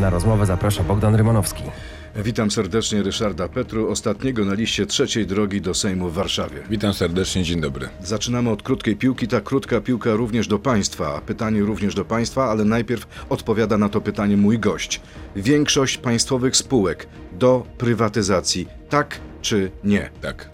Na rozmowę zaprasza Bogdan Rymanowski. Witam serdecznie Ryszarda Petru, ostatniego na liście trzeciej drogi do Sejmu w Warszawie. Witam serdecznie, dzień dobry. Zaczynamy od krótkiej piłki. Ta krótka piłka również do Państwa. Pytanie również do Państwa, ale najpierw odpowiada na to pytanie mój gość. Większość państwowych spółek do prywatyzacji, tak czy nie? Tak.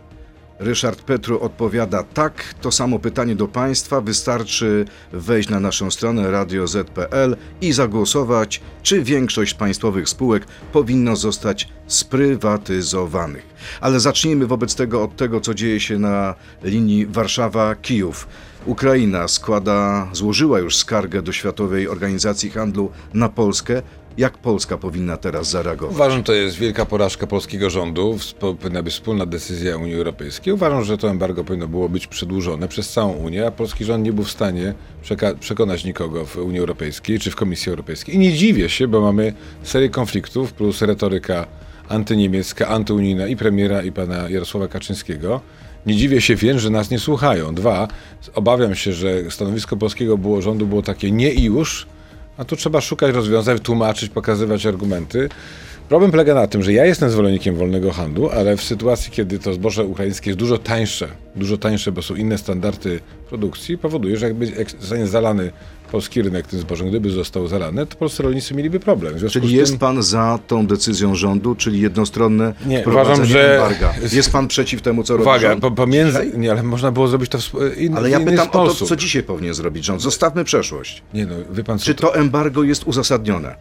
Ryszard Petru odpowiada tak. To samo pytanie do Państwa. Wystarczy wejść na naszą stronę radio.z.pl i zagłosować, czy większość państwowych spółek powinno zostać sprywatyzowanych. Ale zacznijmy wobec tego od tego, co dzieje się na linii Warszawa-Kijów. Ukraina składa, złożyła już skargę do Światowej Organizacji Handlu na Polskę. Jak Polska powinna teraz zareagować? Uważam, to jest wielka porażka polskiego rządu. Powinna być wspólna decyzja Unii Europejskiej. Uważam, że to embargo powinno było być przedłużone przez całą Unię, a polski rząd nie był w stanie przekonać nikogo w Unii Europejskiej czy w Komisji Europejskiej. I nie dziwię się, bo mamy serię konfliktów plus retoryka antyniemiecka, antyunijna i premiera i pana Jarosława Kaczyńskiego. Nie dziwię się więc, że nas nie słuchają. Dwa, obawiam się, że stanowisko polskiego było, rządu było takie nie i już, a tu trzeba szukać rozwiązań, tłumaczyć, pokazywać argumenty. Problem polega na tym, że ja jestem zwolennikiem wolnego handlu, ale w sytuacji, kiedy to zboże ukraińskie jest dużo tańsze, dużo tańsze, bo są inne standardy produkcji, powoduje, że jakby jak zostanie zalany polski rynek tym zbożem, gdyby został zalany, to polscy rolnicy mieliby problem. Czyli z jest tym, pan za tą decyzją rządu, czyli jednostronne Nie, uważam, że- embarga. Jest pan przeciw temu, co robi Uwaga, rząd? po, pomiędzy... Nie, ale można było zrobić to w, sp- in, Ale ja inny pytam o to, sposób. co dzisiaj powinien zrobić rząd. Zostawmy przeszłość. Nie no, wie pan Czy to embargo jest uzasadnione?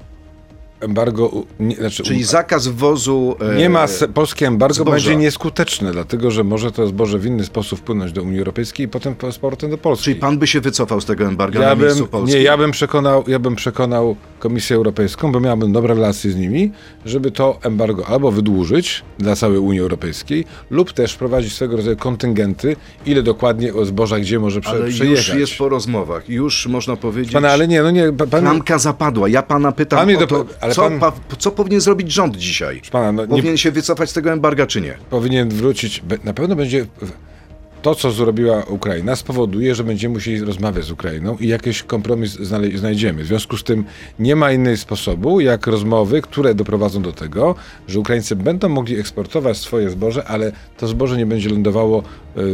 Embargo... Nie, znaczy, Czyli zakaz wwozu... e, Nie ma, polskie embargo zboża. będzie nieskuteczne, dlatego że może to zboże w inny sposób wpłynąć do Unii Europejskiej i potem po- z powrotem do Polski. Czyli pan by się wycofał z tego embarga ja na bym, miejscu Polski? nie, ja bym, przekonał, ja bym przekonał Komisję Europejską, bo miałbym dobre relacje z nimi, żeby to embargo albo wydłużyć dla całej Unii Europejskiej, lub też wprowadzić swego rodzaju kontyngenty, ile dokładnie o zboża gdzie może prze, Ale przejechać. już jest po rozmowach. Już można powiedzieć... Pana, ale nie, no nie, pa- pan, Klamka zapadła. Ja pana pytam Pan o do- to, ale co, pan- pa, co powinien zrobić rząd dzisiaj? pana, no, nie, Powinien się wycofać z tego embarga, czy nie? powinien wrócić. Na pewno będzie. To, co zrobiła Ukraina, spowoduje, że będziemy musieli rozmawiać z Ukrainą i jakiś kompromis znajdziemy. W związku z tym nie ma innego sposobu, jak rozmowy, które doprowadzą do tego, że Ukraińcy będą mogli eksportować swoje zboże, ale to zboże nie będzie lądowało e,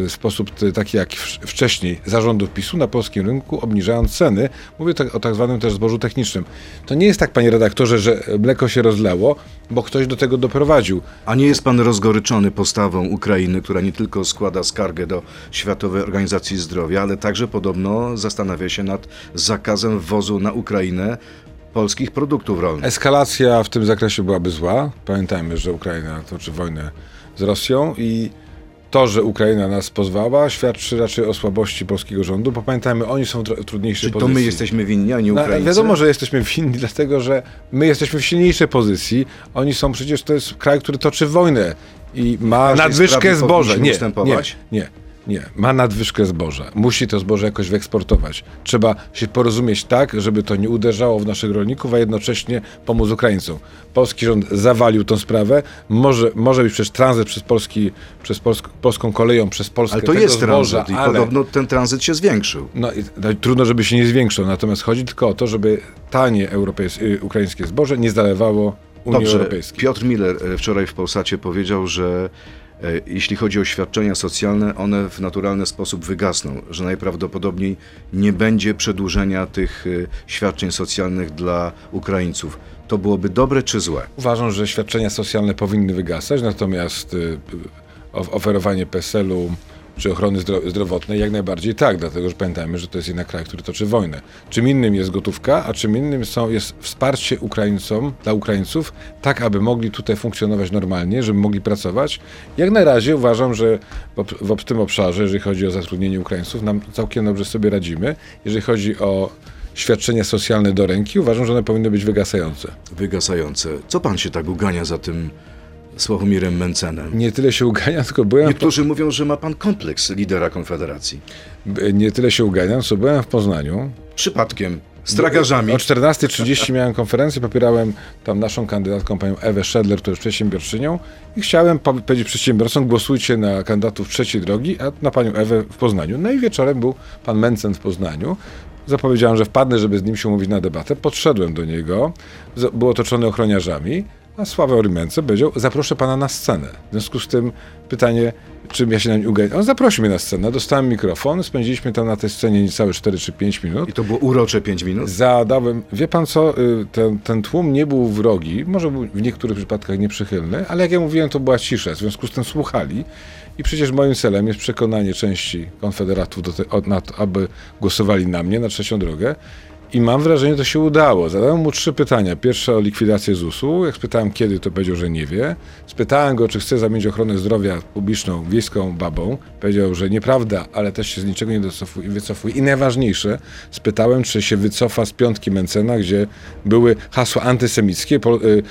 w sposób taki jak wcześniej zarządów PiSu na polskim rynku, obniżając ceny. Mówię tak, o tak zwanym też zbożu technicznym. To nie jest tak, panie redaktorze, że mleko się rozlało, bo ktoś do tego doprowadził. A nie jest pan rozgoryczony postawą Ukrainy, która nie tylko składa skargę do Światowej Organizacji Zdrowia, ale także podobno zastanawia się nad zakazem wwozu na Ukrainę polskich produktów rolnych. Eskalacja w tym zakresie byłaby zła. Pamiętajmy, że Ukraina toczy wojnę z Rosją i to, że Ukraina nas pozwała, świadczy raczej o słabości polskiego rządu. Bo pamiętajmy, oni są w tr- trudniejszej Czy to pozycji. my jesteśmy winni, a nie No, Ukraińcy? wiadomo, że jesteśmy winni, dlatego że my jesteśmy w silniejszej pozycji. Oni są przecież, to jest kraj, który toczy wojnę i ma nadwyżkę zboża. Nie, nie, nie, nie. Ma nadwyżkę zboża. Musi to zboże jakoś wyeksportować. Trzeba się porozumieć tak, żeby to nie uderzało w naszych rolników, a jednocześnie pomóc Ukraińcom. Polski rząd zawalił tą sprawę. Może, może być przecież tranzyt przez, Polski, przez Polsk, polską koleją, przez Polskę Ale to jest zboża, tranzyt i ale... podobno ten tranzyt się zwiększył. No, i- no, trudno, żeby się nie zwiększył, natomiast chodzi tylko o to, żeby tanie europejskie, y, ukraińskie zboże nie zalewało Unii Dobrze, Europejskiej. Piotr Miller e, wczoraj w Polsacie powiedział, że jeśli chodzi o świadczenia socjalne, one w naturalny sposób wygasną, że najprawdopodobniej nie będzie przedłużenia tych e, świadczeń socjalnych dla Ukraińców. To byłoby dobre czy złe? Uważam, że świadczenia socjalne powinny wygasać, natomiast of- oferowanie PESEL-u czy ochrony zdro- zdrowotnej jak najbardziej tak, dlatego że pamiętajmy, że to jest jednak kraj, który toczy wojnę. Czym innym jest gotówka, a czym innym są, jest wsparcie Ukraińcom, dla Ukraińców, tak aby mogli tutaj funkcjonować normalnie, żeby mogli pracować. Jak na razie uważam, że w, w tym obszarze, jeżeli chodzi o zatrudnienie Ukraińców, nam całkiem dobrze sobie radzimy. Jeżeli chodzi o świadczenia socjalne do ręki, uważam, że one powinny być wygasające. Wygasające. Co pan się tak ugania za tym Sławomirem Mencenem? Nie tyle się uganiam, tylko byłem. Niektórzy mówią, że ma pan kompleks lidera Konfederacji. Nie tyle się uganiam, co byłem w Poznaniu. Przypadkiem, z tragarzami. O 14.30 miałem konferencję, popierałem tam naszą kandydatką, panią Ewę Szedler, która jest przedsiębiorczynią i chciałem po- powiedzieć przedsiębiorcom, głosujcie na kandydatów trzeciej drogi, a na panią Ewę w Poznaniu. No i wieczorem był pan Mencen w Poznaniu. Zapowiedziałem, że wpadnę, żeby z nim się umówić na debatę. Podszedłem do niego, był otoczony ochroniarzami, a Sławę Orimence powiedział, zaproszę pana na scenę. W związku z tym pytanie, czym ja się na nim uganiam. On zaprosił mnie na scenę, dostałem mikrofon, spędziliśmy tam na tej scenie niecałe 4 czy 5 minut. I to było urocze 5 minut? Zadałem, wie pan co, y, ten, ten tłum nie był wrogi, może był w niektórych przypadkach nieprzychylny, ale jak ja mówiłem, to była cisza, w związku z tym słuchali. I przecież moim celem jest przekonanie części konfederatów, do te, o, na to, aby głosowali na mnie, na trzecią drogę. I mam wrażenie, to się udało. Zadałem mu trzy pytania. Pierwsze o likwidację ZUS-u. Jak spytałem kiedy, to powiedział, że nie wie. Spytałem go, czy chce zamienić ochronę zdrowia publiczną wiejską babą. Powiedział, że nieprawda, ale też się z niczego nie wycofuje. I najważniejsze, spytałem, czy się wycofa z piątki Mencena, gdzie były hasła antysemickie, y,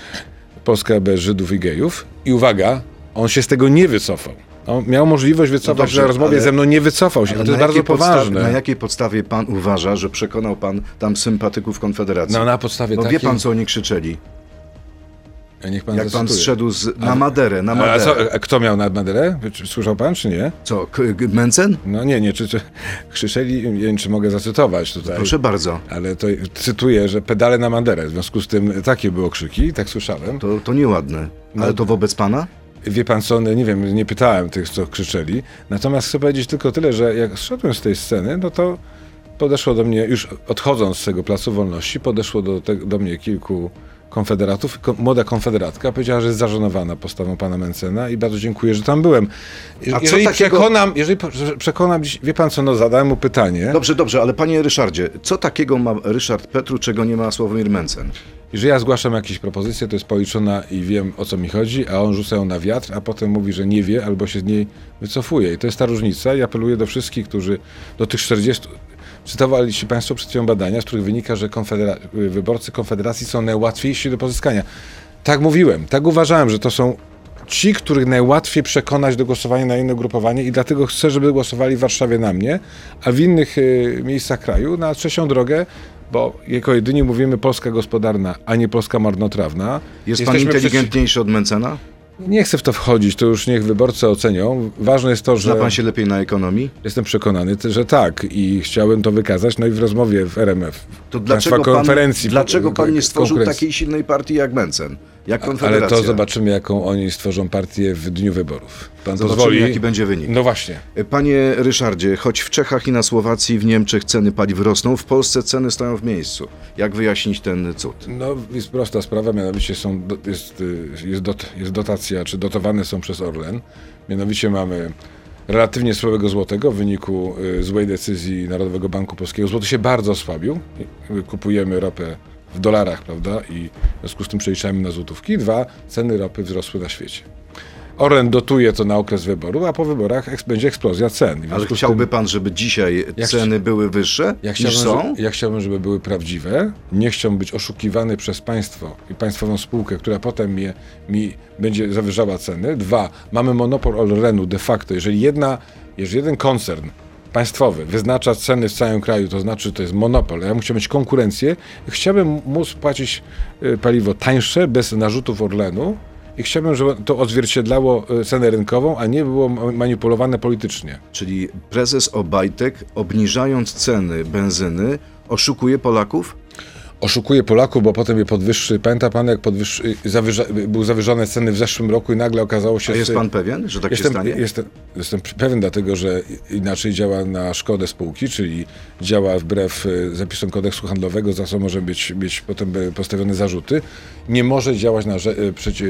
Polska bez Żydów i gejów. I uwaga, on się z tego nie wycofał. On miał możliwość wycofać dobrze, się na rozmowie ale- ze mną, nie wycofał się. Ale To jest bardzo poważne. Na jakiej podstawie pan uważa, że przekonał pan tam sympatyków Konfederacji? No na podstawie Bo takiej... wie pan, co oni krzyczeli. Niech pan Jak pan zszedł z, na Maderę, na A Maderę. co, a kto miał na Maderę? Słyszał pan, czy nie? Co, K- Mencen? No nie, nie, czy, czy krzyczeli, nie wiem, czy mogę zacytować tutaj. Proszę bardzo. Ale to cytuję, że pedale na Maderę. W związku z tym takie było krzyki, tak słyszałem. To, to nieładne. No. Ale to wobec pana? Wie pan co, nie wiem, nie pytałem tych, co krzyczeli. Natomiast chcę powiedzieć tylko tyle, że jak zszedłem z tej sceny, no to podeszło do mnie, już odchodząc z tego Placu Wolności, podeszło do, te, do mnie kilku konfederatów. Ko, młoda konfederatka powiedziała, że jest zażenowana postawą pana Mencena i bardzo dziękuję, że tam byłem. Je- A jeżeli takiego- przekonam, jeżeli przekonam, wie pan co, no zadałem mu pytanie. Dobrze, dobrze, ale panie Ryszardzie, co takiego ma Ryszard Petru, czego nie ma Sławomir Mencen? Jeżeli ja zgłaszam jakieś propozycje, to jest policzona i wiem o co mi chodzi, a on rzuca ją na wiatr, a potem mówi, że nie wie albo się z niej wycofuje. I to jest ta różnica. I apeluję do wszystkich, którzy do tych 40. Cytowaliście Państwo przed chwilą badania, z których wynika, że konfedera- wyborcy Konfederacji są najłatwiejsi do pozyskania. Tak mówiłem, tak uważałem, że to są ci, których najłatwiej przekonać do głosowania na inne ugrupowanie i dlatego chcę, żeby głosowali w Warszawie na mnie, a w innych y, miejscach kraju na trzecią drogę, bo jako jedyni mówimy Polska gospodarna, a nie Polska marnotrawna. Jest pan Jesteśmy inteligentniejszy od Mencena? Nie chcę w to wchodzić, to już niech wyborcy ocenią. Ważne jest to, że Zna pan się lepiej na ekonomii? jestem przekonany, że tak i chciałem to wykazać, no i w rozmowie w RMF. To dlaczego pan, konferencji. dlaczego pan nie stworzył takiej silnej partii jak Mencen? Jak Ale Konfederacja? to zobaczymy, jaką oni stworzą partię w dniu wyborów. Pan Zobaczymy, pozwoli? jaki będzie wynik. No właśnie. Panie Ryszardzie, choć w Czechach i na Słowacji, w Niemczech ceny paliw rosną, w Polsce ceny stoją w miejscu. Jak wyjaśnić ten cud? No, jest prosta sprawa, mianowicie są, jest, y, jest, dot, jest dotacja, czy dotowane są przez Orlen. Mianowicie mamy relatywnie słabego złotego w wyniku y, złej decyzji Narodowego Banku Polskiego. Złoty się bardzo osłabił. Kupujemy ropę w dolarach, prawda, i w związku z tym przeliczamy na złotówki. Dwa, ceny ropy wzrosły na świecie. Orlen dotuje to na okres wyboru, a po wyborach będzie eksplozja cen. Ale chciałby tym- pan, żeby dzisiaj Jak ceny były wyższe ja niż są? że- ja chciałbym, żeby były prawdziwe. Nie chciałbym być oszukiwany przez państwo i państwową spółkę, która potem mnie, mi będzie zawyżała ceny. Dwa, mamy monopol Orlenu de facto. Jeżeli, jedna, jeżeli jeden koncern państwowy wyznacza ceny w całym kraju, to znaczy, że to jest monopol. Ja muszę mieć konkurencję. Chciałbym móc płacić y, paliwo tańsze, bez narzutów Orlenu. I chciałbym, żeby to odzwierciedlało y, cenę rynkową, a nie było ma- manipulowane politycznie. Czyli prezes Obajtek, obniżając ceny benzyny, oszukuje Polaków? Oszukuje Polaków, bo potem je podwyższy. Pamięta pan, jak podwyższy, zawyża, były zawyżone ceny w zeszłym roku i nagle okazało się... A jest pan pewien, że tak się Jestem, stanie? jestem, jestem pewien, dlatego że inaczej działa na szkodę spółki, czyli działa wbrew y, zapisom kodeksu handlowego, za co może być, mieć potem y, postawione zarzuty. Nie może działać na, y, przecie,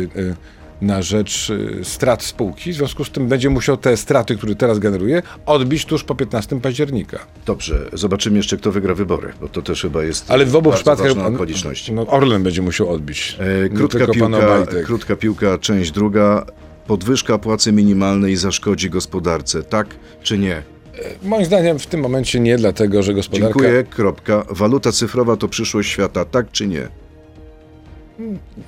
na rzecz y, strat spółki, w związku z tym będzie musiał te straty, które teraz generuje, odbić tuż po 15 października. Dobrze, zobaczymy jeszcze, kto wygra wybory, bo to też chyba jest Ale w obu przypadkach okoliczność. No, Orlen będzie musiał odbić. E, Krótka piłka, krótka piłka, część druga. Podwyżka płacy minimalnej zaszkodzi gospodarce, tak czy nie? Moim zdaniem w tym momencie nie, dlatego że gospodarka... Dziękuję, kropka. Waluta cyfrowa to przyszłość świata, tak czy nie?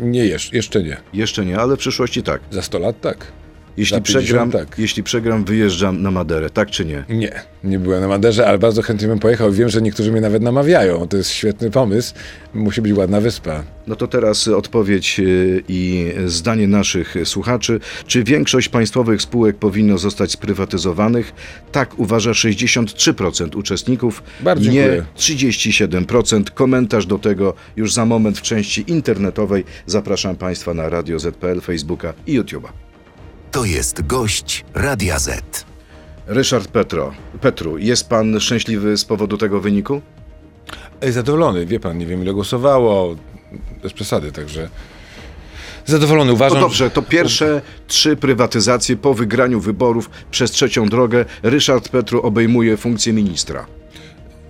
Nie, jeszcze, jeszcze nie. Jeszcze nie, ale w przyszłości tak. Za 100 lat tak. Jeśli Za 50, przegram, tak. jeśli przegram, wyjeżdżam na Maderę, tak czy nie? Nie, nie byłem na Maderze, ale bardzo chętnie bym pojechał. Wiem, że niektórzy mnie nawet namawiają. To jest świetny pomysł. Musi być ładna wyspa. No to teraz odpowiedź y, i zdanie naszych słuchaczy. Czy większość państwowych spółek powinno zostać sprywatyzowanych? Tak uważa 63% uczestników, Bardzo nie dziękuję. 37%. Komentarz do tego już za moment w części internetowej. Zapraszam Państwa na Radio ZPL, Facebooka i YouTube'a. To jest gość Radia Z. Ryszard Petro. Petru, jest Pan szczęśliwy z powodu tego wyniku? Zadowolony, wie pan, nie wiem ile głosowało. Bez przesady, także. Zadowolony, No uważam. dobrze, to pierwsze trzy prywatyzacje po wygraniu wyborów przez trzecią drogę Ryszard Petru obejmuje funkcję ministra.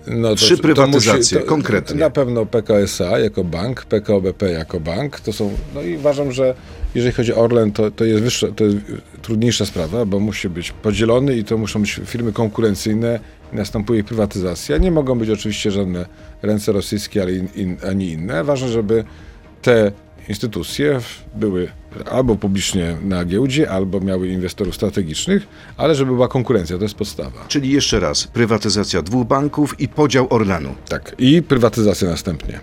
No Trzy prywatyzacje, konkretnie. Na pewno PKSA jako bank, PKO BP jako bank. To są. No i uważam, że jeżeli chodzi o Orlen, to, to jest wyższa, to jest trudniejsza sprawa, bo musi być podzielony i to muszą być firmy konkurencyjne następuje ich prywatyzacja. Nie mogą być oczywiście żadne ręce rosyjskie, ale in, in, ani inne. Ważne, żeby te instytucje były albo publicznie na giełdzie, albo miały inwestorów strategicznych, ale żeby była konkurencja, to jest podstawa. Czyli jeszcze raz, prywatyzacja dwóch banków i podział Orlenu. Tak. I prywatyzacja następnie.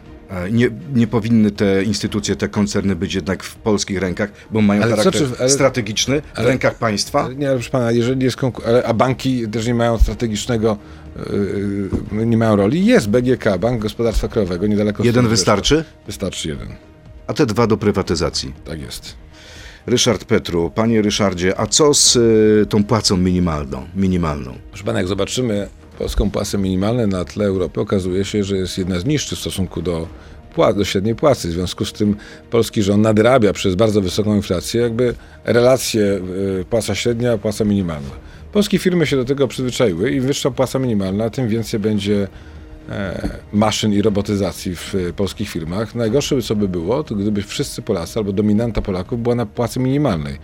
Nie, nie powinny te instytucje, te koncerny być jednak w polskich rękach, bo mają Ale charakter czy- ale- strategiczny w ale- rękach państwa. Nie, ale proszę pana, jeżeli jest konkur- ale, a banki też nie mają strategicznego, yy, nie mają roli. Jest BGK, Bank Gospodarstwa Krajowego, niedaleko Jeden wystarczy. Wystarczy jeden, a te dwa do prywatyzacji. tak jest. Ryszard Petru, panie Ryszardzie, a co z y, tą płacą minimalną? minimalną? Proszę pana, jak zobaczymy polską płacę minimalną na tle Europy, okazuje się, że jest jedna z niższych w stosunku do, pła- do średniej płacy. W związku z tym polski rząd nadrabia przez bardzo wysoką inflację jakby relacje y, płaca średnia, płaca minimalna. Polskie firmy się do tego przyzwyczaiły. Im wyższa płaca minimalna, tym więcej będzie maszyn i robotyzacji w e, polskich firmach. Najgorsze by co by było, to gdyby wszyscy Polacy albo dominanta Polaków była na płacy minimalnej.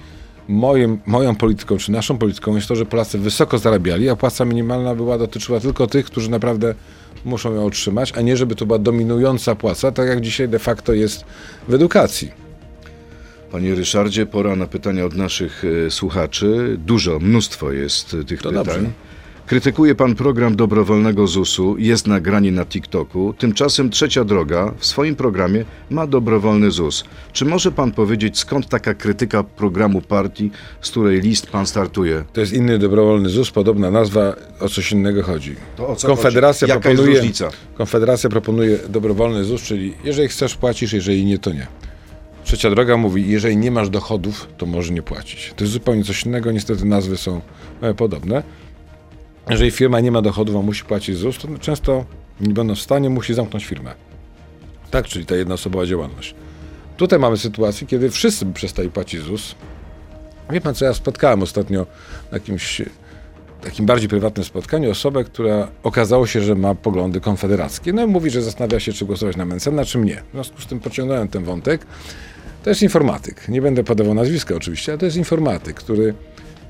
Moim, moją polityką, czy naszą polityką jest to, że Polacy wysoko zarabiali, a płaca minimalna była dotyczyła tylko tych, którzy naprawdę muszą ją otrzymać, a nie żeby to była dominująca płaca, tak jak dzisiaj de facto jest w edukacji. Panie Ryszardzie, pora na pytania od naszych e, słuchaczy. Dużo, mnóstwo jest e, tych To pytań. dobrze. Krytykuje pan program dobrowolnego ZUS-u, jest nagranie na TikToku. Tymczasem Trzecia Droga w swoim programie ma dobrowolny ZUS. Czy może pan powiedzieć, skąd taka krytyka programu partii, z której list pan startuje? To jest inny dobrowolny ZUS, podobna nazwa, o coś innego chodzi. To o co Konfederacja chodzi? Jaka jest proponuje, różnica? Konfederacja proponuje dobrowolny ZUS, czyli jeżeli chcesz płacisz, jeżeli nie, to nie. Trzecia droga mówi, jeżeli nie masz dochodów, to może nie płacić. To jest zupełnie coś innego, niestety nazwy są e, podobne. Jeżeli firma nie ma dochodów, a musi płacić ZUS, to często nie będąc w stanie, musi zamknąć firmę. Tak, czyli ta jednoosobowa działalność. Tutaj mamy sytuację, kiedy wszyscy przestali płacić ZUS. Wie pan co, ja spotkałem ostatnio na jakimś takim bardziej prywatnym spotkaniu osobę, która okazało się, że ma poglądy konfederackie. No i mówi, że zastanawia się, czy głosować na Mencena, czy mnie. W związku z tym pociągnąłem ten wątek. To jest informatyk. Nie będę podawał nazwiska oczywiście, ale to jest informatyk, który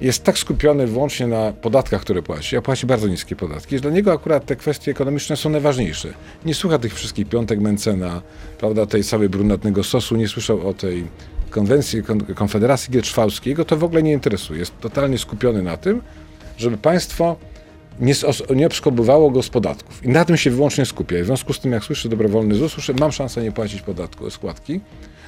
jest tak skupiony wyłącznie na podatkach, które płaci, a płaci bardzo niskie podatki, że dla niego akurat te kwestie ekonomiczne są najważniejsze. Nie słucha tych wszystkich piątek Mencena, prawda, tej całej brunatnego sosu, nie słyszał o tej konwencji kon, Konfederacji Gietrzwałskiej, go to w ogóle nie interesuje. Jest totalnie skupiony na tym, żeby państwo nie, nie obszkobywało go z podatków. I na tym się wyłącznie skupia. W związku z tym, jak słyszę dobrowolny ZUS, słyszę, mam szansę nie płacić podatku, składki.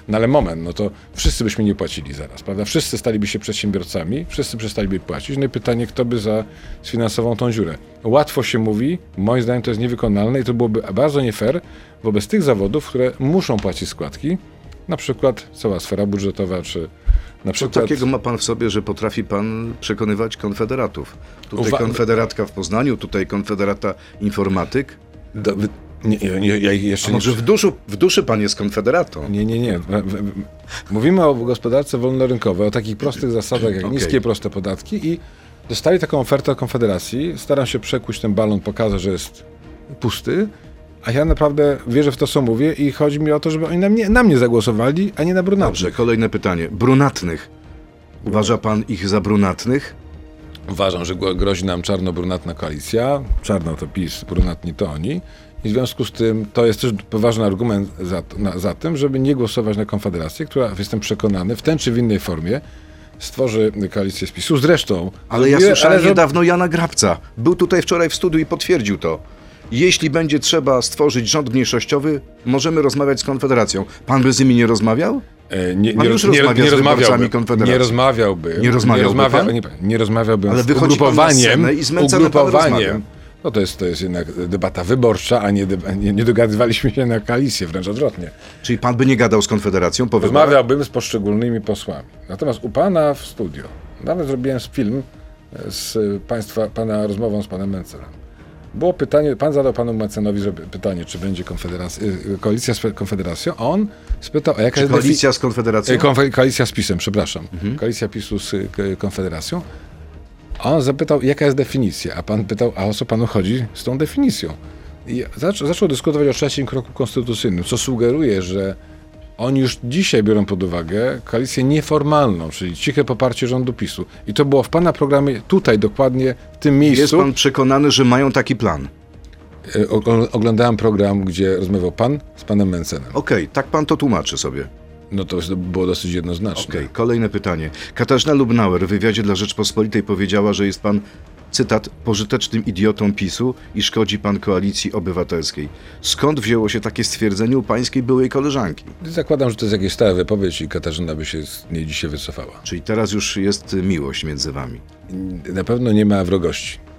No ale moment, no to wszyscy byśmy nie płacili zaraz, prawda? Wszyscy staliby się przedsiębiorcami, wszyscy przestaliby płacić. No i pytanie, kto by za sfinansował tą dziurę? Łatwo się mówi, moim zdaniem to jest niewykonalne i to byłoby bardzo nie fair wobec tych zawodów, które muszą płacić składki, na przykład cała sfera budżetowa, czy na Co przykład... takiego ma pan w sobie, że potrafi pan przekonywać konfederatów? Tutaj Uwa- konfederatka w Poznaniu, tutaj konfederata informatyk. Do, nie, nie, nie, ja jeszcze A nie... może w, duszu, w duszy pan jest konfederatą? Nie, nie, nie. Mówimy o gospodarce wolnorynkowej, o takich prostych zasadach jak Okej. niskie, proste podatki i dostali taką ofertę od Konfederacji. Staram się przekuć ten balon, pokazać, że jest pusty, a ja naprawdę wierzę w to, co mówię i chodzi mi o to, żeby oni na mnie, na mnie zagłosowali, a nie na Brunatnych. Dobrze, kolejne pytanie. Brunatnych. Uważa pan ich za brunatnych? Uważam, że gro- grozi nam czarno-brunatna koalicja. Czarno to PiS, brunatni to oni. I w związku z tym to jest też poważny argument za, na, za tym, żeby nie głosować na Konfederację, która, jestem przekonany, w ten czy w innej formie stworzy koalicję z PiSu. Zresztą... Ale ja słyszałem ale niedawno Jana Grabca. Był tutaj wczoraj w studiu i potwierdził to. Jeśli będzie trzeba stworzyć rząd mniejszościowy, możemy rozmawiać z Konfederacją. Pan by z nimi nie rozmawiał? E, Nie, Pan nie, już nie, nie z Konfederacji. Nie rozmawiałbym. Nie rozmawiałby nie, rozmawia, nie, nie rozmawiałbym Ale z pan ugrupowaniem. z pan rozmawia. ugrupowaniem. No to jest, to jest jednak debata wyborcza, a nie, nie, nie dogadywaliśmy się na koalicję, wręcz odwrotnie. Czyli pan by nie gadał z Konfederacją po wyborach? Rozmawiałbym z poszczególnymi posłami. Natomiast u pana w studio, nawet zrobiłem film z państwa, pana rozmową z panem Mencelem. Było pytanie, pan zadał panu Mencenowi żeby- pytanie, czy będzie konfederacja, y, koalicja z Konfederacją, a on spytał, a jaka Czy jest koalicja z Konfederacją? E, Konfe- koalicja z PiSem, przepraszam. Mhm. Koalicja PiSu z y, Konfederacją. A on zapytał, jaka jest definicja, a pan pytał, a o co panu chodzi z tą definicją? I zaczął, zaczął dyskutować o trzecim kroku konstytucyjnym, co sugeruje, że oni już dzisiaj biorą pod uwagę koalicję nieformalną, czyli ciche poparcie rządu PiSu. I to było w pana programie tutaj dokładnie, w tym Jest miejscu. pan przekonany, że mają taki plan? E, Oglądałem program, gdzie rozmawiał pan z panem Mencenem. Okej, tak pan to tłumaczy sobie. No to jest- było dosyć jednoznaczne. Okej, kolejne pytanie. Katarzyna Lubnauer w wywiadzie dla Rzeczpospolitej powiedziała, że jest pan, cytat, pożytecznym idiotą PiSu i szkodzi pan koalicji obywatelskiej. Skąd wzięło się takie stwierdzenie u pańskiej byłej koleżanki? Zakładam, że to jest jakaś stała wypowiedź i Katarzyna by się z niej dzisiaj wycofała. Czyli teraz już jest miłość między wami. Na pewno nie ma wrogości.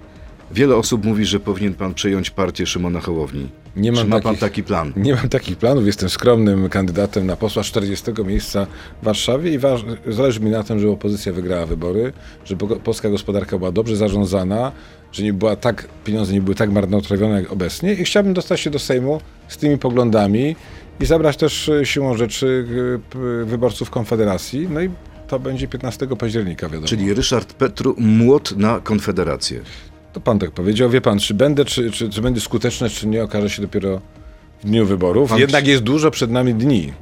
Wiele osób mówi, że powinien pan przejąć partię Szymona Hołowni. Nie mam Czy ma pan takich- taki plan? Nie mam takich planów, jestem skromnym kandydatem na posła 40 miejsca w Warszawie i waż, zależy mi na tym, żeby opozycja wygrała wybory, żeby po- polska gospodarka była dobrze zarządzana, że nie była tak, pieniądze nie były tak marnotrawione jak obecnie i chciałbym dostać się do Sejmu z tymi poglądami i zabrać też e, siłą rzeczy e, wyborców Konfederacji, no i to będzie 15 października, wiadomo. Czyli Ryszard Petru młot na Konfederację. To pan tak powiedział. Wie pan, czy będę, czy, czy, czy będzie skuteczne, czy nie, okaże się dopiero w dniu wyborów. Pan- Jednak jest dużo przed nami dni.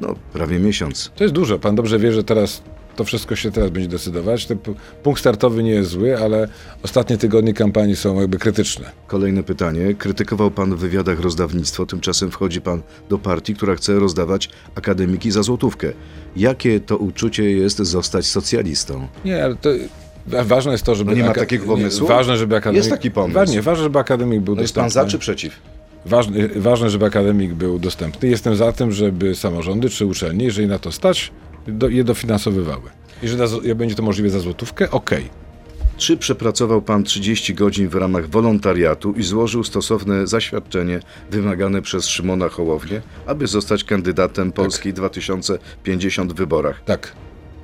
No, prawie miesiąc. To jest dużo. Pan dobrze wie, że teraz to wszystko się teraz będzie decydować. Ten punkt startowy nie jest zły, ale ostatnie tygodnie kampanii są jakby krytyczne. Kolejne pytanie. Krytykował pan w wywiadach rozdawnictwo, tymczasem wchodzi pan do partii, która chce rozdawać akademiki za złotówkę. Jakie to uczucie jest zostać socjalistą? Nie, ale to ważne jest to, żeby... No nie ma takiego pomysłu? Ważne, żeby akademik... Jest taki pomysł. Ważne, ważne, żeby akademik był No jest pan za czy przeciw? Ważne, ważne, żeby akademik był dostępny. Jestem za tym, żeby samorządy czy uczelnie, jeżeli na to stać, do, je dofinansowywały. Jeżeli będzie to możliwe za złotówkę, okej. Czy przepracował pan 30 godzin w ramach wolontariatu i złożył stosowne zaświadczenie wymagane przez Szymona Hołownię, aby zostać kandydatem Polski 2050 w wyborach? Tak.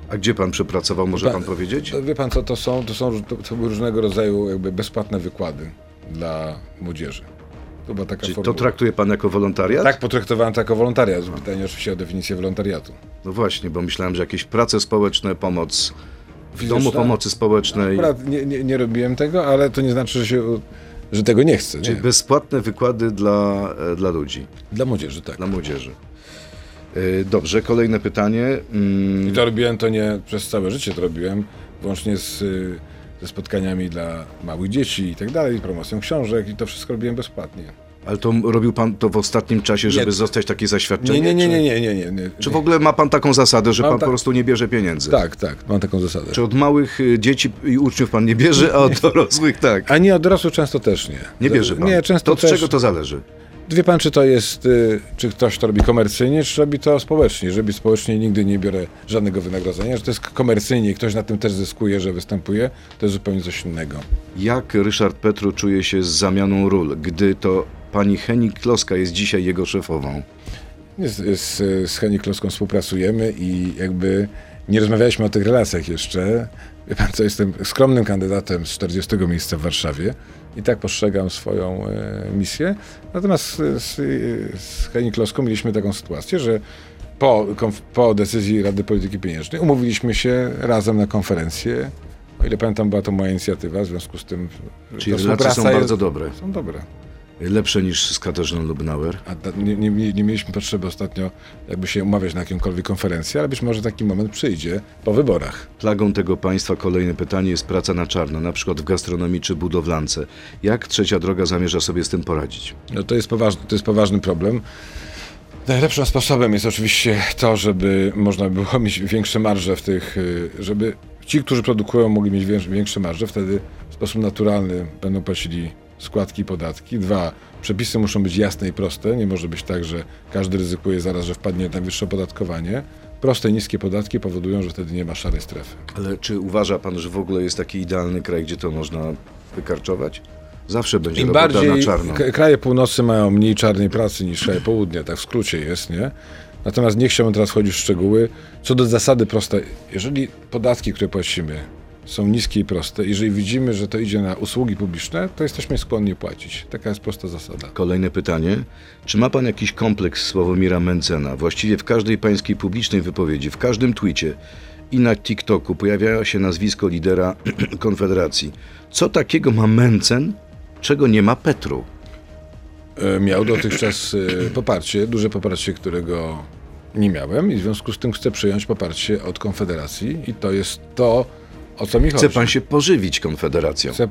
A gdzie pan przepracował, może Pan- pan powiedzieć? To, wie pan co, to są, to są to, to były różnego rodzaju jakby bezpłatne wykłady dla młodzieży. To była taka to traktuje pan jako wolontariat? Tak potraktowałem to jako wolontariat. Pytanie oczywiście o definicję wolontariatu. No właśnie, bo myślałem, że jakieś prace społeczne, pomoc w Fizyczna? domu pomocy społecznej, Akurat nie, nie, nie robiłem tego, ale to nie znaczy, że, się, że tego nie chcę. Nie. czyli bezpłatne wykłady dla, e, dla ludzi, Dla młodzieży, tak. dla młodzieży. E, Dobrze, kolejne pytanie. Mm, I to robiłem to nie przez całe życie, to robiłem włącznie z, y, ze spotkaniami dla małych dzieci i tak dalej, promocją książek i to wszystko robiłem bezpłatnie. Ale to robił pan to w ostatnim czasie, żeby Nie. zostać takie zaświadczenie? Nie, nie, nie, nie, nie, nie, nie. Czy w ogóle ma pan taką zasadę, że Mam pan tak- po prostu nie bierze pieniędzy? Tak, tak, mam taką zasadę. Czy od małych y, dzieci i uczniów pan nie bierze, a od dorosłych tak? A nie od dorosłych często też nie. Nie bierze pan? Nie, często To od też. czego to zależy? Wie pan, czy to jest, y, czy ktoś to robi komercyjnie, czy robi to społecznie. Robi społecznie, nigdy nie biorę żadnego wynagrodzenia. Że to jest komercyjnie i ktoś na tym też zyskuje, że występuje, to jest zupełnie coś innego. Jak Ryszard Petru czuje się z zamianą ról, gdy to pani Henik Kloska jest dzisiaj jego szefową? Z, z, z Heni Kloską współpracujemy i jakby nie rozmawialiśmy o tych relacjach jeszcze. Wie pan co, jestem skromnym kandydatem z 40 miejsca w Warszawie i tak postrzegam swoją e, misję. Natomiast z, z, Heni Kloską mieliśmy taką sytuację, że po, po decyzji Rady Polityki Pieniężnej umówiliśmy się razem na konferencję. O ile pamiętam, była to moja inicjatywa, w związku z tym Czyli relacje są bardzo jest, dobre. Są dobre. Lepsze niż z Katarzyną Lubnauer. A nie, nie, nie mieliśmy potrzeby ostatnio jakby się umawiać na jakimkolwiek konferencji, ale być może taki moment przyjdzie po wyborach. Plagą tego państwa kolejne pytanie jest praca na czarno, na przykład w gastronomii czy budowlance. Jak trzecia droga zamierza sobie z tym poradzić? No to jest poważny, to jest poważny problem. Najlepszym sposobem jest oczywiście to, żeby można było mieć większe marże w tych, y, żeby ci, którzy produkują, mogli mieć wię- większe marże, wtedy w sposób naturalny będą płacili składki i podatki. Dwa, przepisy muszą być jasne i proste. Nie może być tak, że każdy ryzykuje zaraz, że wpadnie na wyższe opodatkowanie. Proste i niskie podatki powodują, że wtedy nie ma szarej strefy. Ale czy uważa pan, że w ogóle jest taki idealny kraj, gdzie to można wykarczować? Zawsze będzie Im bardziej na czarno. kraje północy mają mniej czarnej pracy niż kraje południa, tak w skrócie jest, nie? Natomiast nie chciałbym teraz wchodzić w szczegóły. Co do zasady proste, jeżeli podatki, które płacimy są niskie i proste, jeżeli widzimy, że to idzie na usługi publiczne, to jesteśmy skłonni płacić. Taka jest prosta zasada. Kolejne pytanie. Czy ma pan jakiś kompleks Sławomira Mencena? Właściwie w każdej pańskiej publicznej wypowiedzi, w każdym twicie i na TikToku pojawia się nazwisko lidera Konfederacji. Co takiego ma Mencen, czego nie ma Petru? E, Miał dotychczas e, poparcie, duże poparcie, którego nie miałem i w związku z tym chcę przyjąć poparcie od Konfederacji i to jest to, o co mi chodzi. Chce pan się pożywić Konfederacją? Chcę,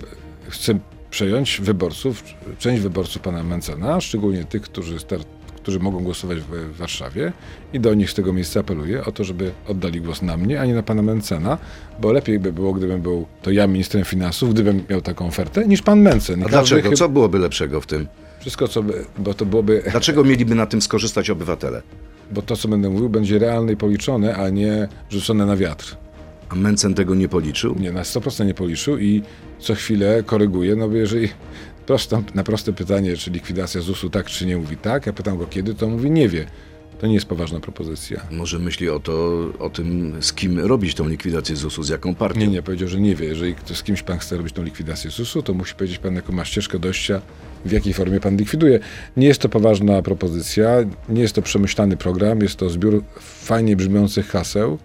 chcę przejąć wyborców, część wyborców pana Mencena, szczególnie tych, którzy, start, którzy mogą głosować w, w Warszawie i do nich z tego miejsca apeluję o to, żeby oddali głos na mnie, a nie na pana Mencena, bo lepiej by było, gdybym był to ja ministrem finansów, gdybym miał taką ofertę, niż pan Mencen. I A dlaczego? chyba- Co byłoby lepszego w tym? Wszystko, co by, bo to byłoby, Dlaczego mieliby na tym skorzystać obywatele? bo to, co będę mówił, będzie realne i policzone, a nie rzucone na wiatr. A Mencen tego nie policzył? Nie, na 100% nie policzył i co chwilę koryguje, no bo jeżeli prosto, na proste pytanie, czy likwidacja ZUS-u tak czy nie, mówi tak, ja pytam go kiedy, to mówi nie wie. To nie jest poważna propozycja. Może myśli o to, o tym, z kim robić tą likwidację ZUS-u, z jaką partią? Nie, nie, powiedział, że nie wie. Jeżeli ktoś z kimś pan chce robić tą likwidację ZUS-u, to musi powiedzieć pan, jaką ma ścieżkę dojścia, w jakiej formie pan likwiduje. Nie jest to poważna propozycja, nie jest to przemyślany program, jest to zbiór fajnie brzmiących haseł,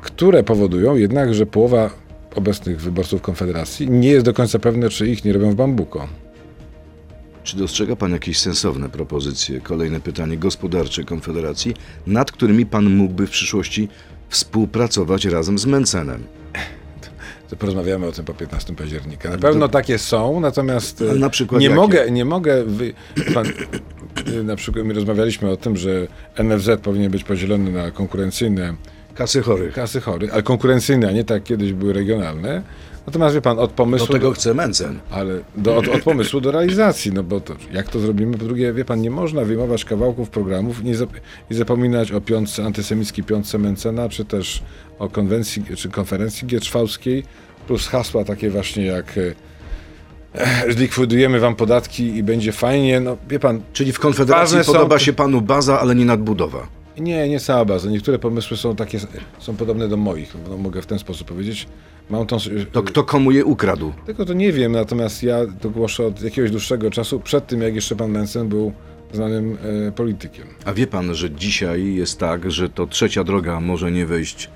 które powodują jednak, że połowa obecnych wyborców Konfederacji nie jest do końca pewna, czy ich nie robią w bambuko. Czy dostrzega pan jakieś sensowne propozycje, kolejne pytanie, gospodarcze Konfederacji, nad którymi pan mógłby w przyszłości współpracować razem z Mencenem? To porozmawiamy o tym po 15 października. Na pewno takie są, natomiast na e, przykład nie jakie? mogę, nie mogę. Wy... Pan, na przykład my rozmawialiśmy o tym, że NFZ powinien być podzielony na konkurencyjne Kasy chorych. kasy chorych, ale konkurencyjne, a nie tak kiedyś były regionalne. Natomiast wie pan, od Do pomysłu. tego chce Mencen. Ale do, od, od pomysłu do realizacji, no bo to, jak to zrobimy? Po drugie, wie pan, nie można wyjmować kawałków programów nie zap, i zapominać o piątce, antysemickiej piątce Mencena, czy też o konwencji, czy konferencji gierczwałskiej, plus hasła takie właśnie jak e, zlikwidujemy wam podatki i będzie fajnie, no wie pan, Czyli w Konfederacji Ważne są- podoba się panu baza, ale nie nadbudowa. Nie, nie cała baza. Niektóre pomysły są takie, są podobne do moich, no, mogę w ten sposób powiedzieć. Mam tą, To kto komu je ukradł? Tego to nie wiem, natomiast ja to głoszę od jakiegoś dłuższego czasu, przed tym jak jeszcze pan Mencen był znanym e, politykiem. A wie pan, że dzisiaj jest tak, że to trzecia droga może nie wejść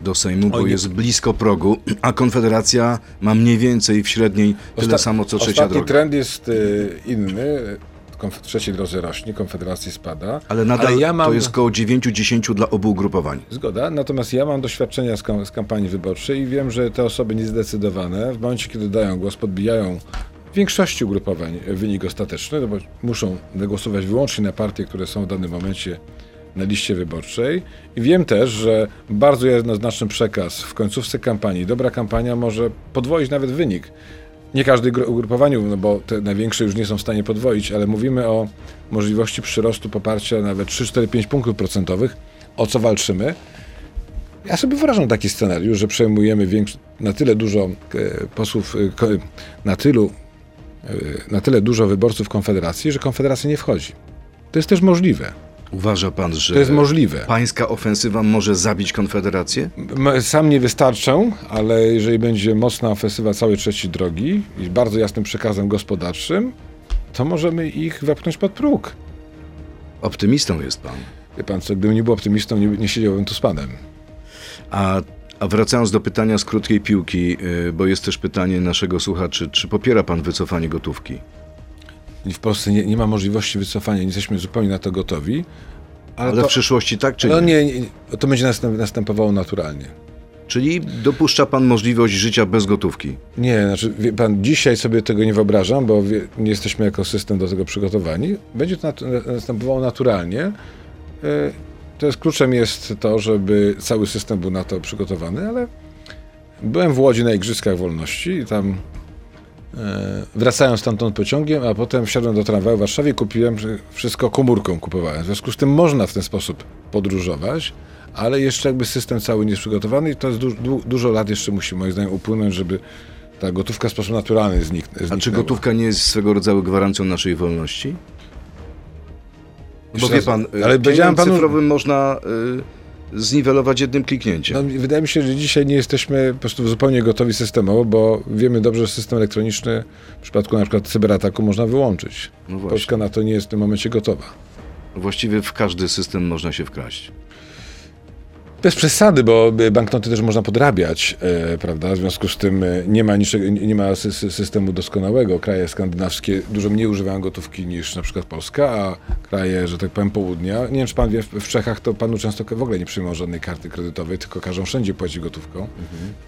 do Sejmu, bo jest blisko progu, a Konfederacja ma mniej więcej w średniej tyle Osta- samo co trzecia Ostatni droga. trend jest e, inny. Konf- trzeciej drodze rośnie, Konfederacji spada. Ale nadal ja mam... to jest koło 9-10 dla obu ugrupowań. Zgoda, natomiast ja mam doświadczenia z, kam- z kampanii wyborczej i wiem, że te osoby niezdecydowane w momencie, kiedy dają głos, podbijają w większości ugrupowań wynik ostateczny, no bo muszą głosować wyłącznie na partie, które są w danym momencie na liście wyborczej. I wiem też, że bardzo jednoznaczny przekaz w końcówce kampanii, dobra kampania może podwoić nawet wynik. Nie każdej gru- ugrupowaniu, no bo te największe już nie są w stanie podwoić, ale mówimy o możliwości przyrostu poparcia nawet 3, 4, 5 punktów procentowych. O co walczymy? Ja sobie wyobrażam taki scenariusz, że przejmujemy na tyle dużo e, posłów, e, na tylu, e, na tyle dużo wyborców Konfederacji, że Konfederacja nie wchodzi. To jest też możliwe. Uważa pan, że To jest możliwe. pańska ofensywa może zabić Konfederację? M- Sam nie wystarczę, ale jeżeli będzie mocna ofensywa całej trzeciej drogi i bardzo jasnym przekazem gospodarczym, to możemy ich wepchnąć pod próg. Optymistą jest pan. Wie pan co, gdybym nie był optymistą, nie, nie siedziałbym tu z panem. A, a wracając do pytania z krótkiej piłki, y, bo jest też pytanie naszego słuchaczy, czy popiera pan wycofanie gotówki? W Polsce nie, nie ma możliwości wycofania, nie jesteśmy zupełnie na to gotowi. Ale, Ale to, w przyszłości tak czy no nie? nie, nie, to będzie następ, następowało naturalnie. Czyli dopuszcza pan możliwość życia bez gotówki. Nie, znaczy, wie pan, dzisiaj sobie tego nie wyobrażam, bo wie, nie jesteśmy jako system do tego przygotowani. Będzie to następowało naturalnie. E, To jest kluczem jest to, żeby cały system był na to przygotowany, ale byłem w Łodzi na Igrzyskach Wolności i tam wracałem stamtąd pociągiem, a potem wsiadłem do tramwaju w Warszawie i kupiłem wszystko komórką kupowałem. W związku z tym można w ten sposób podróżować, ale jeszcze jakby system cały nie jest przygotowany i to jest du- du- dużo lat jeszcze musi moim zdaniem upłynąć, żeby ta gotówka w sposób naturalny znik- zniknęła. A czy gotówka nie jest swego rodzaju gwarancją naszej wolności? Bo wie pan, ale ale powiedziałem panu- cyfrowym można y, zniwelować jednym kliknięciem. No, wydaje mi się, że dzisiaj nie jesteśmy po prostu zupełnie gotowi systemowo, bo wiemy dobrze, że system elektroniczny w przypadku na przykład cyberataku można wyłączyć. No. Polska na to nie jest w tym momencie gotowa. Właściwie w każdy system można się wkraść. Bez przesady, bo y, banknoty też można podrabiać, e, prawda? W związku z tym e, nie ma, niczego, nie ma sy- sy- systemu doskonałego. Kraje skandynawskie dużo mniej używają gotówki niż na przykład Polska, a kraje, że tak powiem, południa. Nie wiem, czy pan wie, w Czechach to panu często w ogóle nie przyjmą żadnej karty kredytowej, tylko każą wszędzie płacić gotówką.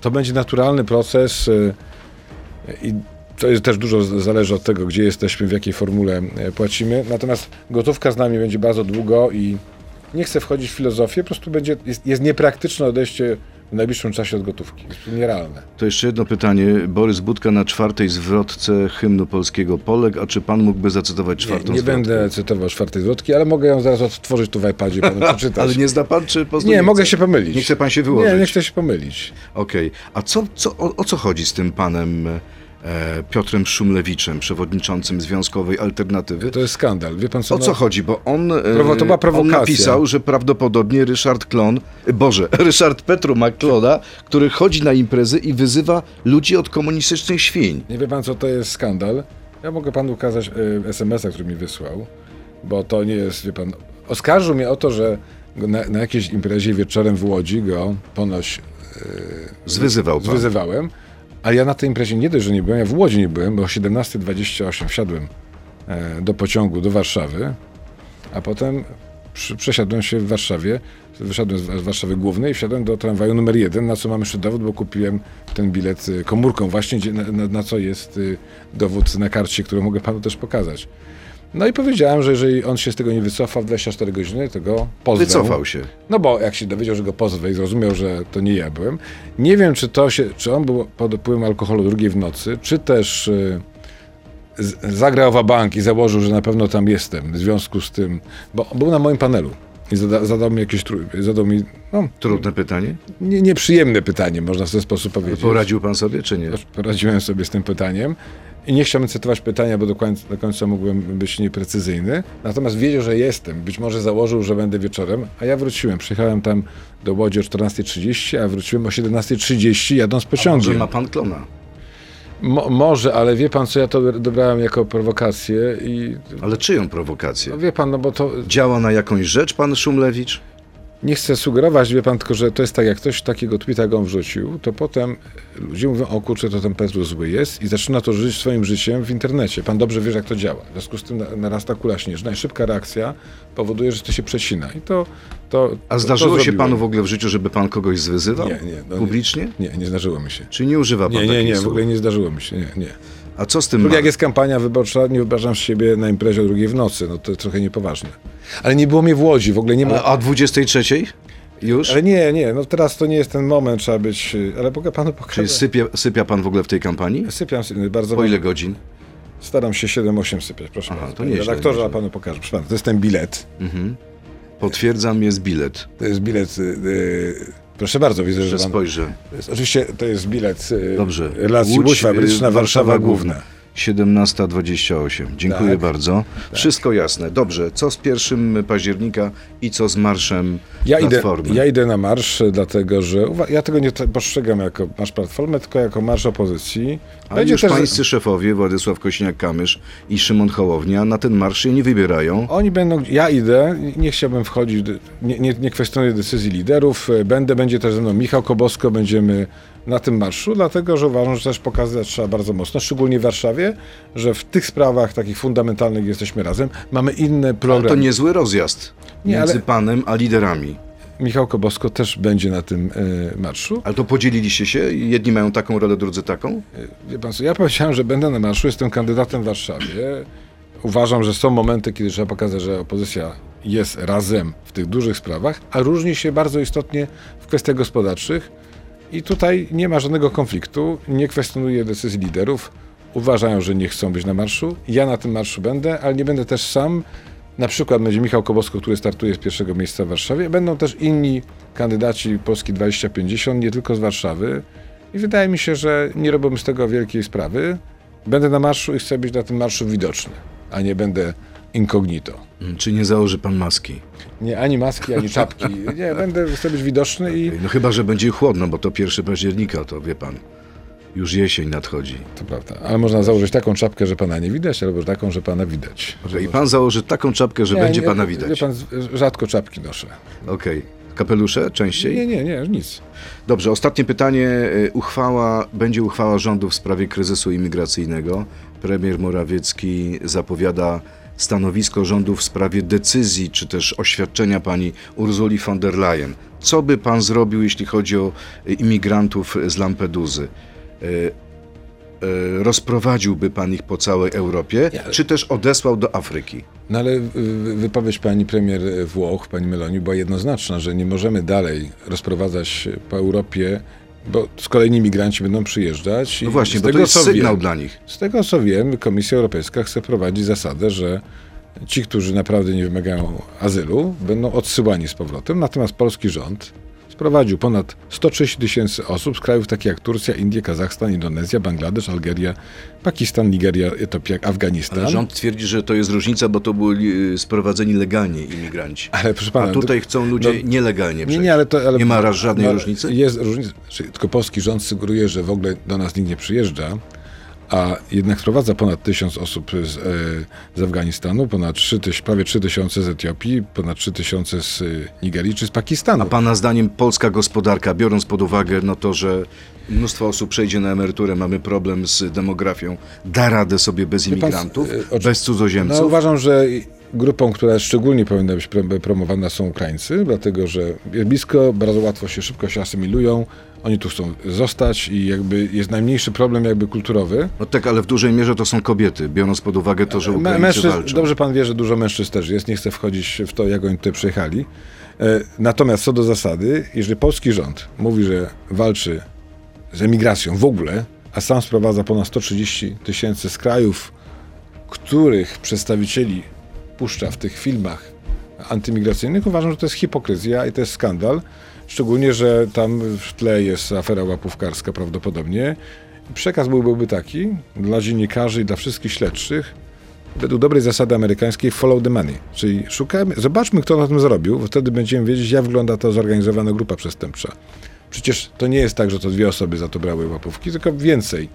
To będzie naturalny proces e, i to jest też dużo zależy od tego, gdzie jesteśmy, w jakiej formule e, płacimy. Natomiast gotówka z nami będzie bardzo długo i nie chcę wchodzić w filozofię, po prostu będzie, jest, jest niepraktyczne odejście w najbliższym czasie od gotówki. Jest nierealne. To jeszcze jedno pytanie. Borys Budka na czwartej zwrotce hymnu polskiego Polek, a czy pan mógłby zacytować Nie, czwartą nie zwrotkę? będę cytował czwartej zwrotki, ale mogę ją zaraz odtworzyć tu w iPadzie i panu przeczytać. Ale nie zna pan, czy po nie, mogę się pomylić. Nie chce pan się wyłożyć? Nie, nie chcę się pomylić. Okej. A co, co, o, o co chodzi z tym panem Piotrem Szumlewiczem, przewodniczącym Związkowej Alternatywy? To jest skandal. Wie pan co? O co chodzi? Bo on, e, to była on napisał, że prawdopodobnie Ryszard Klon, e, Boże, Ryszard Petru ma klona, który chodzi na imprezy i wyzywa ludzi od komunistycznych świń. Nie wie pan, co to jest skandal? Ja mogę panu ukazać SMS-a, który mi wysłał, bo to nie jest, wie pan... Oskarżył mnie o to, że na, na jakiejś imprezie wieczorem w Łodzi go ponoć Zwyzywał pan. zwyzywałem, a ja na tej imprezie nie dość, że nie byłem, ja w Łodzi nie byłem, bo o 17.28 wsiadłem e, do pociągu do Warszawy, a potem przesiadłem się w Warszawie, wyszedłem z, Warszawy Głównej i wsiadłem do tramwaju numer jeden, na co mam jeszcze dowód, bo kupiłem ten bilet y, komórką właśnie, na, na, na co jest y, dowód na karcie, który mogę panu też pokazać. No i powiedziałem, że jeżeli on się z tego nie wycofa w 24 godziny, to go pozwał. Wycofał się. No bo jak się dowiedział, że go pozwę i zrozumiał, że to nie ja byłem. Nie wiem, czy to się, czy on był pod wpływem alkoholu drugiej w nocy, czy też y, zagrał w bank i założył, że na pewno tam jestem w związku z tym, bo był na moim panelu i zada, zadał mi jakieś, zadał mi, no, Trudne pytanie. nie, nieprzyjemne pytanie, można w ten sposób powiedzieć. Poradził pan sobie, czy nie? Poradziłem sobie z tym pytaniem i nie chciałbym cytować pytania, bo do końca, do końca mógłbym być nieprecyzyjny. Natomiast wiedział, że jestem. Być może założył, że będę wieczorem, a ja wróciłem. Przyjechałem tam do Łodzi o 14.30, a wróciłem o 17.30 jadąc Może pociągiem. ma pan klona? Mo, może, ale wie pan, co ja to dobrałem jako prowokację i Ale czyją prowokację? no wie pan, no bo to Działa na jakąś rzecz pan Szumlewicz? Nie chcę sugerować, wie pan, tylko że to jest tak, jak ktoś takiego tweeta go wrzucił, to potem ludzie mówią, o kurczę, to ten Petru zły jest i zaczyna to żyć swoim życiem w internecie. Pan dobrze wie, jak to działa. W związku z tym na- narasta kula śnieżna i szybka reakcja powoduje, że to się przecina. I to... to A zdarzyło to się panu w ogóle w życiu, żeby pan kogoś zwyzywał? Nie, nie. No Publicznie? Nie, nie zdarzyło mi się. Czy nie używa pan Nie, nie, nie, w ogóle nie zdarzyło mi się, nie, nie. A co z tym ma? jak jest kampania wyborcza, nie wyobrażam siebie na imprezie o drugiej w nocy, no to jest trochę niepoważne. Ale nie było mnie w Łodzi, w ogóle nie ma... Ale, a 23? Już? Ale nie, nie, no teraz to nie jest ten moment, trzeba być... Ale mogę panu Czyli pokazać. sypia, sypia pan w ogóle w tej kampanii? Sypiam sy- bardzo Po ile godzin? Staram się 7-8 sypiać, proszę Aha, bardzo. to nieźle, Redaktorze, a panu pokażę. Proszę pana, to jest ten bilet. Potwierdzam, jest bilet. To jest bilet... y, y, proszę bardzo, widzę, że Że pan... spojrzę. Oczywiście to jest bilet y, Dobrze. relacji Łódź, Fabryczna, y, Warszawa Główna. 17.28. Dziękuję Tak. bardzo. Wszystko jasne. Dobrze. Co z 1 października i co z marszem Ja idę, Platformy? ja idę na marsz, dlatego że ja tego nie postrzegam jako marsz Platformy, tylko jako marsz opozycji. A już pańscy szefowie, Władysław Kośniak-Kamysz i Szymon Hołownia, na ten marsz się nie wybierają. Oni będą, ja idę, nie chciałbym wchodzić, nie, nie, nie kwestionuję decyzji liderów, będę, będzie też ze mną Michał Kobosko, będziemy na tym marszu, dlatego że uważam, że też pokazać trzeba bardzo mocno, szczególnie w Warszawie, że w tych sprawach takich fundamentalnych jesteśmy razem, mamy inny Ale program. to niezły rozjazd Nie, między ale- panem a liderami. Michał Kobosko też będzie na tym e, marszu. Ale to podzieliliście się? Jedni mają taką rolę, drudzy taką? Wie pan co, ja powiedziałem, że będę na marszu, jestem kandydatem w Warszawie. Uważam, że są momenty, kiedy trzeba pokazać, że opozycja jest razem w tych dużych sprawach, a różni się bardzo istotnie w kwestiach gospodarczych. I tutaj nie ma żadnego konfliktu, nie kwestionuję decyzji liderów. Uważają, że nie chcą być na marszu. Ja na tym marszu będę, ale nie będę też sam. Na przykład będzie Michał Kobosko, który startuje z pierwszego miejsca w Warszawie. Będą też inni kandydaci Polski 2050, nie tylko z Warszawy. I wydaje mi się, że nie robią z tego wielkiej sprawy. Będę na marszu i chcę być na tym marszu widoczny, a nie będę incognito. Czy nie założy pan maski? Nie, ani maski, ani czapki. Nie, będę, chcę być widoczny i No chyba, że będzie chłodno, bo to 1 października, to wie pan. Już jesień nadchodzi. to prawda. Ale można założyć taką czapkę, że pana nie widać, albo taką, że pana widać. I pan założy taką czapkę, że Nie, będzie nie, pana Wie widać. pan, z- rzadko czapki noszę. Okej. Kapelusze częściej? Nie, nie, nie, nic. Dobrze, ostatnie pytanie. Y, Uchwała, będzie uchwała rządu w sprawie kryzysu imigracyjnego. Premier Morawiecki zapowiada stanowisko rządu w sprawie decyzji, czy też oświadczenia pani Urzuli von der Leyen. Co by pan zrobił, jeśli chodzi o y, imigrantów z Lampeduzy? Y, y, Rozprowadziłby pan ich po całej Europie, ale- czy też odesłał do Afryki? No ale y, wypowiedź pani premier Włoch, pani Meloni, była jednoznaczna, że nie możemy dalej rozprowadzać po Europie, bo z kolejni migranci będą przyjeżdżać. No właśnie, bo to tego, jest co sygnał wiem, dla nich. Z tego co wiem, Komisja Europejska chce prowadzić zasadę, że ci, którzy naprawdę nie wymagają azylu, będą odsyłani z powrotem. Natomiast polski rząd sprowadził ponad 130 tysięcy osób z krajów takich jak Turcja, Indie, Kazachstan, Indonezja, Bangladesz, Algeria, Pakistan, Nigeria, Etiopia, Afganistan. Ale rząd twierdzi, że to jest różnica, bo to byli y, sprowadzeni legalnie imigranci. Ale proszę pana, A tutaj chcą ludzie no, nielegalnie Nie, przejść. nie, ale to, ale, Nie ma raz żadnej no, różnicy? Jest różnica. Tylko polski rząd sugeruje, że w ogóle do nas nikt nie przyjeżdża, a jednak wprowadza ponad tysiąc osób z, e, z Afganistanu, ponad 3 tyś, prawie 3 tysiące z Etiopii, ponad 3 tysiące z e, Nigerii czy z Pakistanu. A pana zdaniem polska gospodarka, biorąc pod uwagę no to, że mnóstwo osób przejdzie na emeryturę, mamy problem z demografią, da radę sobie bez pan, imigrantów, y, oczy- bez cudzoziemców? No, uważam, że grupą, która szczególnie powinna być prom- promowana są Ukraińcy, dlatego że blisko, bardzo łatwo się, szybko się asymilują, oni tu chcą zostać i jakby jest najmniejszy problem jakby kulturowy. No tak, ale w dużej mierze to są kobiety, biorąc pod uwagę to, że Ukraińcy mężczyzn- walczą. Dobrze pan wie, że dużo mężczyzn też jest, nie chcę wchodzić w to, jak oni tutaj przyjechali. E, Natomiast co do zasady, jeżeli polski rząd mówi, że walczy z emigracją w ogóle, a sam sprowadza ponad 130 tysięcy z krajów, których przedstawicieli puszcza w tych filmach antymigracyjnych, uważam, że to jest hipokryzja i to jest skandal. Szczególnie, że tam w tle jest afera łapówkarska prawdopodobnie. Przekaz byłby taki dla dziennikarzy i dla wszystkich śledczych, według dobrej zasady amerykańskiej follow the money, czyli szukamy, zobaczmy kto na tym zarobił, wtedy będziemy wiedzieć jak wygląda ta zorganizowana grupa przestępcza. Przecież to nie jest tak, że to dwie osoby za to brały łapówki, tylko więcej.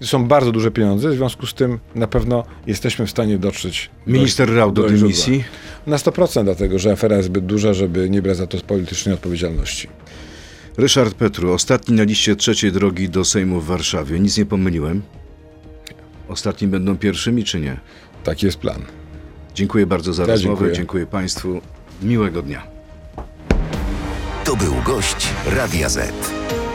To są bardzo duże pieniądze, w związku z tym na pewno jesteśmy w stanie dotrzeć Minister Rał do źródła. dymisji. Na 100% dlatego, że afera jest zbyt duża, żeby nie brać za to politycznej odpowiedzialności. Ryszard Petru, ostatni na liście trzeciej drogi do Sejmu w Warszawie. Nic nie pomyliłem? Ostatni będą pierwszymi, czy nie? Taki jest plan. Dziękuję bardzo za Ja rozmowę. dziękuję. dziękuję Państwu. Miłego dnia. To był gość Radia Z.